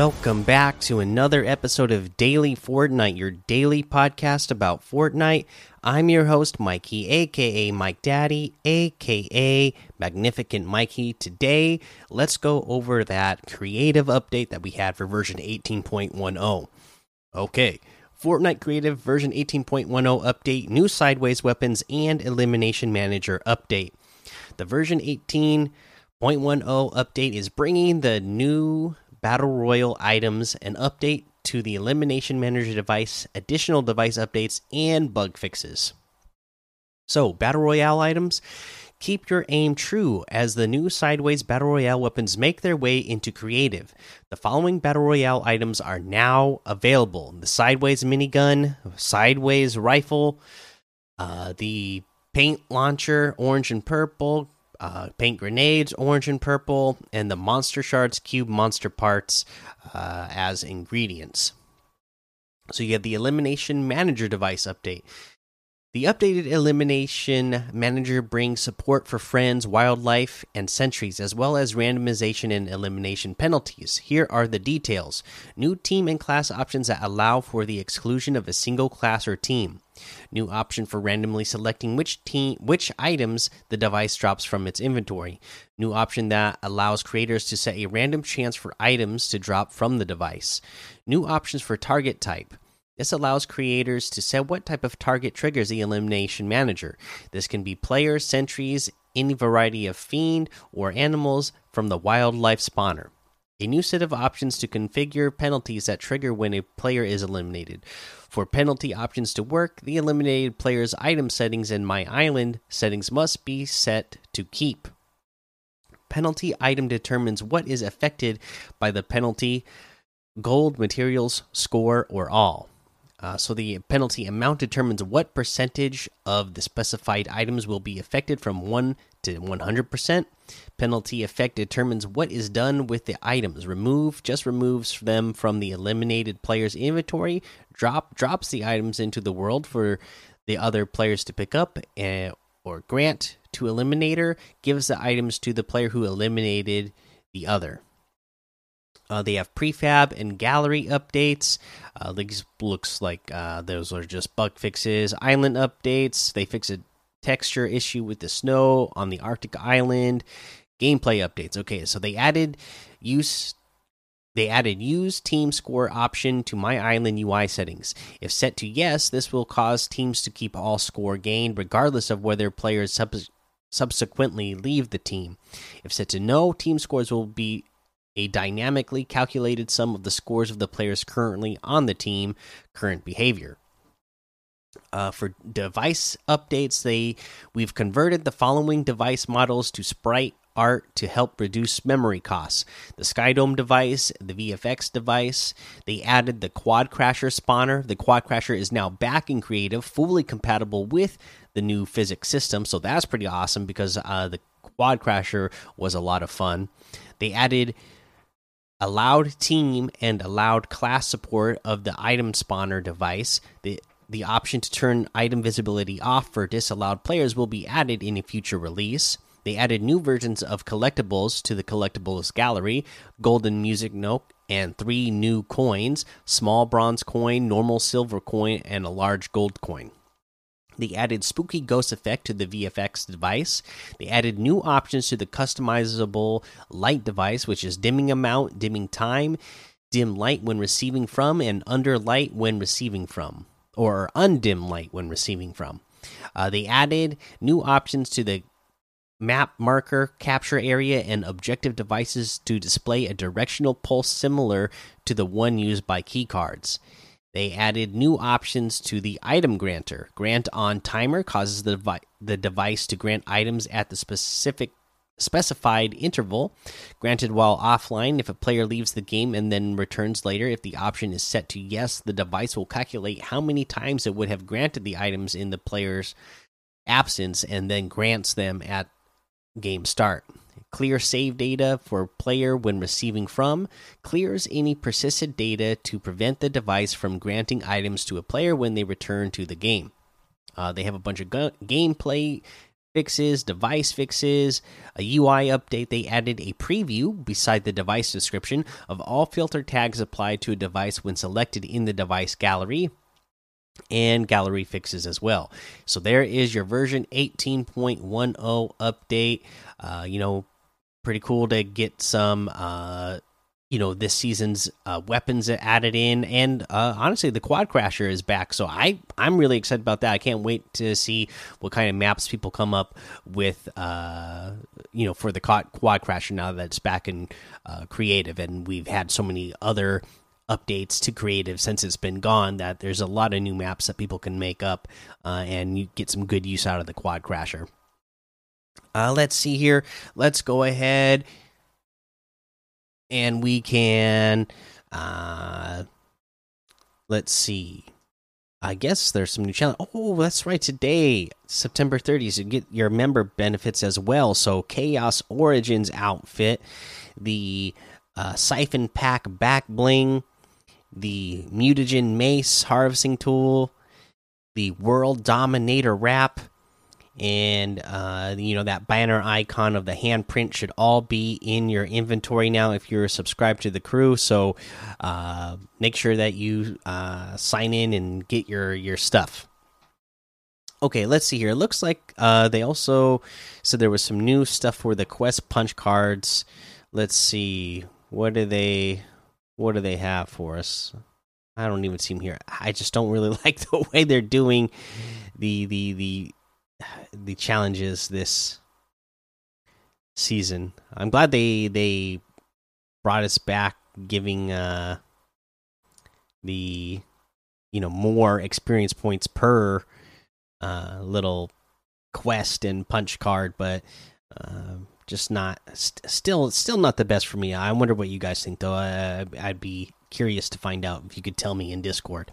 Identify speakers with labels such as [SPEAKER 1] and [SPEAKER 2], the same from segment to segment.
[SPEAKER 1] Welcome back to another episode of Daily Fortnite, your daily podcast about Fortnite. I'm your host, Mikey, aka Mike Daddy, aka Magnificent Mikey. Today, let's go over that creative update that we had for version 18.10. Okay, Fortnite Creative version 18.10 update, new sideways weapons, and elimination manager update. The version 18.10 update is bringing the new battle royale items, an update to the elimination manager device, additional device updates, and bug fixes. So, battle royale items. Keep your aim true as the new sideways battle royale weapons make their way into creative. The following battle royale items are now available: the sideways minigun, sideways rifle, uh, the paint launcher, orange and purple, uh, paint grenades, orange and purple, and the monster shards, cube monster parts uh, as ingredients. So you have the elimination manager device update. The updated Elimination Manager brings support for fiends, wildlife, and sentries, as well as randomization and elimination penalties. Here are the details new team and class options that allow for the exclusion of a single class or team. New option for randomly selecting which team which items the device drops from its inventory. New option that allows creators to set a random chance for items to drop from the device. New options for target type. This allows creators to set what type of target triggers the elimination manager. This can be players, sentries, any variety of fiend or animals from the wildlife spawner. A new set of options to configure penalties that trigger when a player is eliminated. For penalty options to work, the eliminated player's item settings and My Island settings must be set to keep. Penalty item determines what is affected by the penalty gold, materials, score, or all. Uh, so the penalty amount determines what percentage of the specified items will be affected from 1 to 100%. Penalty effect determines what is done with the items. Remove just removes them from the eliminated player's inventory. Drop drops the items into the world for the other players to pick up. Uh, or grant to eliminator gives the items to the player who eliminated the other. Uh, they have prefab and gallery updates. Uh, these looks like uh, those are just bug fixes. Island updates. They fix a texture issue with the snow on the Arctic island. Gameplay updates. Okay, so they added use. They added use team score option to My Island UI settings. If set to yes, this will cause teams to keep all score gained, regardless of whether players sub subsequently leave the team. If set to no, team scores will be a dynamically calculated sum of the scores of the players currently on the team, current behavior. Uh, for device updates, they we've converted the following device models to sprite art to help reduce memory costs. The Skydome device, the VFX device, they added the Quad Crasher spawner. The Quad Crasher is now back in creative, fully compatible with the new physics system. So that's pretty awesome because uh, the Quad Crasher was a lot of fun. They added allowed team and allowed class support of the item spawner device. The the option to turn item visibility off for disallowed players will be added in a future release. They added new versions of collectibles to the collectibles gallery, golden music note, and three new coins: small bronze coin, normal silver coin, and a large gold coin. They added spooky ghost effect to the VFX device. They added new options to the customizable light device, which is dimming amount, dimming time, dim light when receiving from, and under light when receiving from, or undim light when receiving from. Uh, they added new options to the map marker capture area and objective devices to display a directional pulse similar to the one used by keycards. They added new options to the item granter. Grant on timer causes the, devi the device to grant items at the specific specified interval. Granted while offline, if a player leaves the game and then returns later, if the option is set to yes, the device will calculate how many times it would have granted the items in the player's absence and then grants them at game start. Clear save data for player when receiving from. Clears any persisted data to prevent the device from granting items to a player when they return to the game. Uh, they have a bunch of gameplay fixes, device fixes, a UI update. They added a preview beside the device description of all filter tags applied to a device when selected in the device gallery and gallery fixes as well. So there is your version 18.10 update. Uh, you know, pretty cool to get some uh, you know this season's uh, weapons added in, and uh, honestly, the Quad Crasher is back. So I I'm really excited about that. I can't wait to see what kind of maps people come up with. Uh, you know, for the Quad Crasher now that it's back in uh, creative, and we've had so many other updates to creative since it's been gone that there's a lot of new maps that people can make up uh, and you get some good use out of the quad crasher uh, let's see here let's go ahead and we can uh let's see. I guess there's some new challenge. Oh that's right today september 30th you get your member benefits as well. So chaos origins outfit the uh, siphon pack back bling the mutagen mace harvesting tool the world dominator wrap and uh, you know that banner icon of the handprint should all be in your inventory now if you're subscribed to the crew. So uh, make sure that you uh, sign in and get your your stuff. Okay let's see here. It looks like uh, they also said there was some new stuff for the quest punch cards. Let's see. What do they what do they have for us? I don't even see them here. I just don't really like the way they're doing the the the the challenges this season. I'm glad they they brought us back, giving uh the you know more experience points per uh little quest and punch card, but uh, just not st still still not the best for me. I wonder what you guys think though. I, I'd be curious to find out if you could tell me in Discord.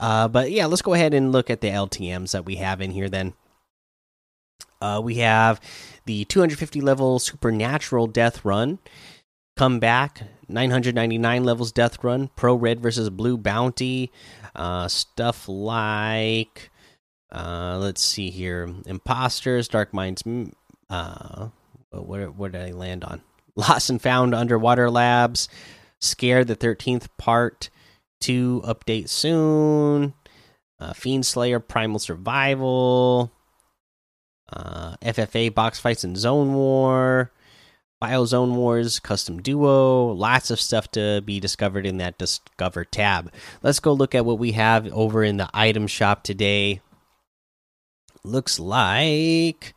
[SPEAKER 1] Uh, but yeah, let's go ahead and look at the LTM's that we have in here then. Uh, we have the 250 level supernatural death run. Come back 999 levels death run. Pro red versus blue bounty. Uh, stuff like uh, let's see here, imposters, dark minds. Uh, where where did I land on? Lost and found underwater labs. Scared the 13th part. Two update soon. Uh, Fiend Slayer Primal Survival uh, FFA box fights and Zone War, Bio Zone Wars custom duo, lots of stuff to be discovered in that Discover tab. Let's go look at what we have over in the item shop today. Looks like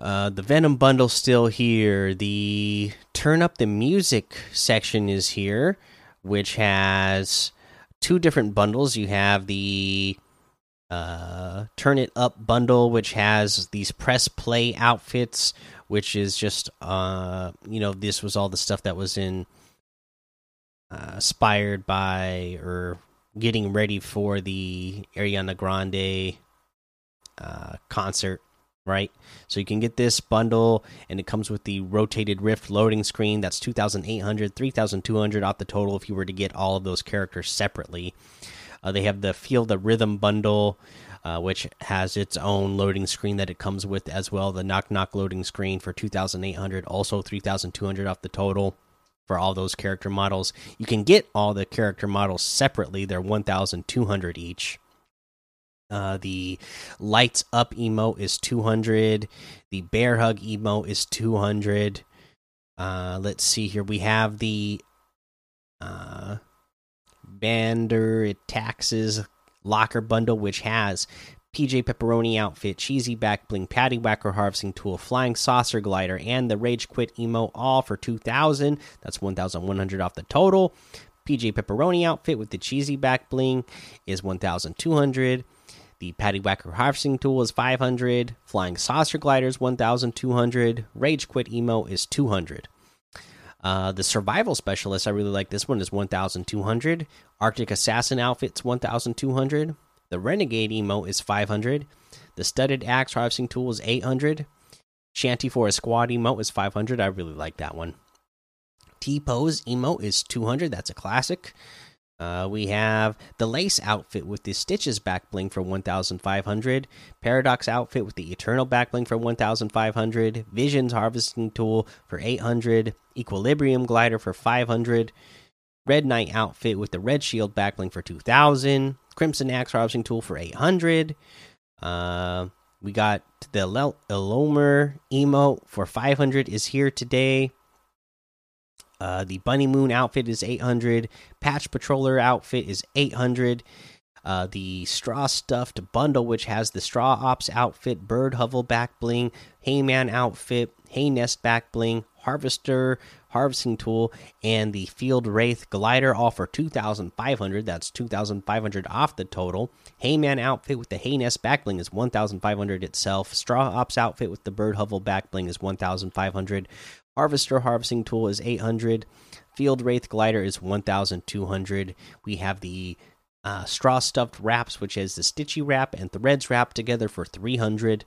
[SPEAKER 1] uh, the Venom bundle still here. The Turn Up the Music section is here, which has two different bundles. You have the uh, turn it up bundle which has these press play outfits which is just uh you know this was all the stuff that was in uh, inspired by or getting ready for the Ariana Grande uh, concert right? So you can get this bundle and it comes with the rotated rift loading screen. That's 2800 3200 off the total if you were to get all of those characters separately uh, they have the Feel the Rhythm bundle, uh, which has its own loading screen that it comes with as well. The Knock Knock loading screen for 2,800, also 3,200 off the total for all those character models. You can get all the character models separately, they're 1,200 each. Uh, the lights up emo is 200. The bear hug emo is 200. Uh, let's see here. We have the uh, Bander Taxes locker bundle, which has PJ Pepperoni outfit, cheesy back bling, patty whacker harvesting tool, flying saucer glider, and the rage quit emo all for 2000. That's 1100 off the total. PJ Pepperoni outfit with the cheesy back bling is 1200. The patty whacker harvesting tool is 500. Flying saucer gliders 1200. Rage quit emo is 200. Uh, the survival specialist, I really like this one, is 1,200. Arctic assassin outfit's 1,200. The renegade emo is 500. The studded axe harvesting tool is 800. Shanty for a squad emo is 500. I really like that one. T pose emo is 200. That's a classic. Uh, we have the lace outfit with the stitches back bling for 1500 paradox outfit with the eternal back bling for 1500 visions harvesting tool for 800 equilibrium glider for 500 red knight outfit with the red shield back bling for 2000 crimson axe harvesting tool for 800 uh, we got the elomer emote for 500 is here today uh, the Bunny Moon outfit is 800. Patch Patroller outfit is 800. Uh, the Straw Stuffed bundle, which has the Straw Ops outfit, Bird Hovel back bling, Hayman outfit, Hay Nest back bling, Harvester harvesting tool, and the Field Wraith glider, all for 2,500. That's 2,500 off the total. Hayman outfit with the Hay Nest back bling is 1,500 itself. Straw Ops outfit with the Bird Hovel back bling is 1,500. Harvester harvesting tool is 800. Field Wraith glider is 1200. We have the uh, straw stuffed wraps, which is the stitchy wrap and threads wrap together for 300.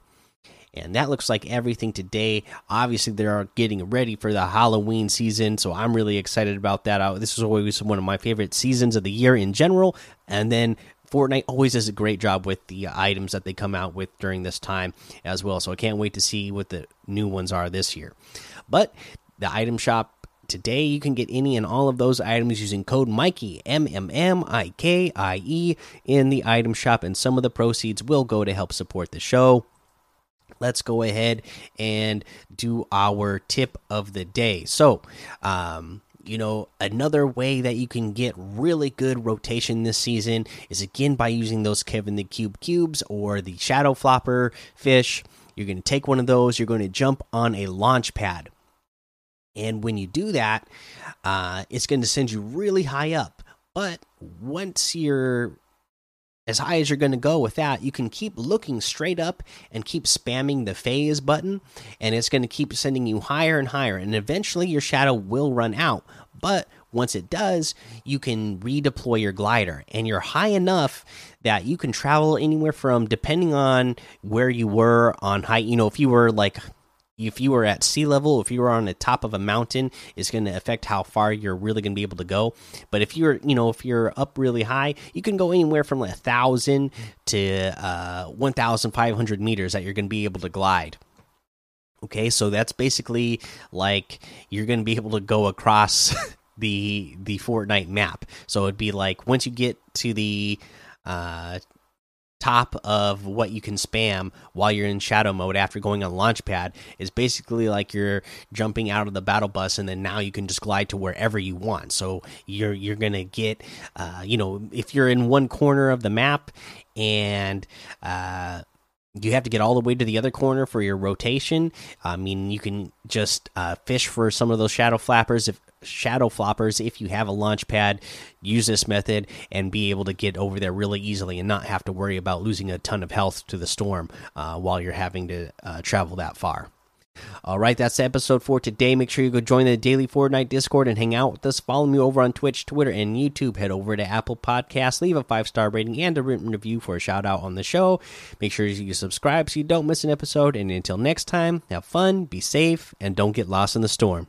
[SPEAKER 1] And that looks like everything today. Obviously, they're getting ready for the Halloween season, so I'm really excited about that. Uh, this is always one of my favorite seasons of the year in general. And then Fortnite always does a great job with the items that they come out with during this time as well. So I can't wait to see what the new ones are this year. But the item shop today, you can get any and all of those items using code Mikey M M M I K I E in the item shop, and some of the proceeds will go to help support the show. Let's go ahead and do our tip of the day. So, um, you know, another way that you can get really good rotation this season is again by using those Kevin the Cube cubes or the Shadow Flopper fish. You're going to take one of those, you're going to jump on a launch pad. And when you do that, uh, it's going to send you really high up. But once you're as high as you're going to go with that, you can keep looking straight up and keep spamming the phase button, and it's going to keep sending you higher and higher. And eventually, your shadow will run out. But once it does, you can redeploy your glider, and you're high enough that you can travel anywhere from, depending on where you were on height. You know, if you were like if you were at sea level, if you were on the top of a mountain, it's going to affect how far you're really going to be able to go. But if you're, you know, if you're up really high, you can go anywhere from like a thousand to uh, one thousand five hundred meters that you're going to be able to glide. Okay, so that's basically like you're going to be able to go across the the Fortnite map. So it'd be like once you get to the uh top of what you can spam while you're in shadow mode after going on launchpad is basically like you're jumping out of the battle bus and then now you can just glide to wherever you want so you're you're gonna get uh, you know if you're in one corner of the map and uh, you have to get all the way to the other corner for your rotation. I mean, you can just uh, fish for some of those shadow flappers if shadow floppers if you have a launch pad use this method and be able to get over there really easily and not have to worry about losing a ton of health to the storm uh, while you're having to uh, travel that far all right, that's episode for today. Make sure you go join the Daily Fortnite Discord and hang out with us. Follow me over on Twitch, Twitter, and YouTube. Head over to Apple Podcasts, leave a five star rating and a written review for a shout out on the show. Make sure you subscribe so you don't miss an episode. And until next time, have fun, be safe, and don't get lost in the storm.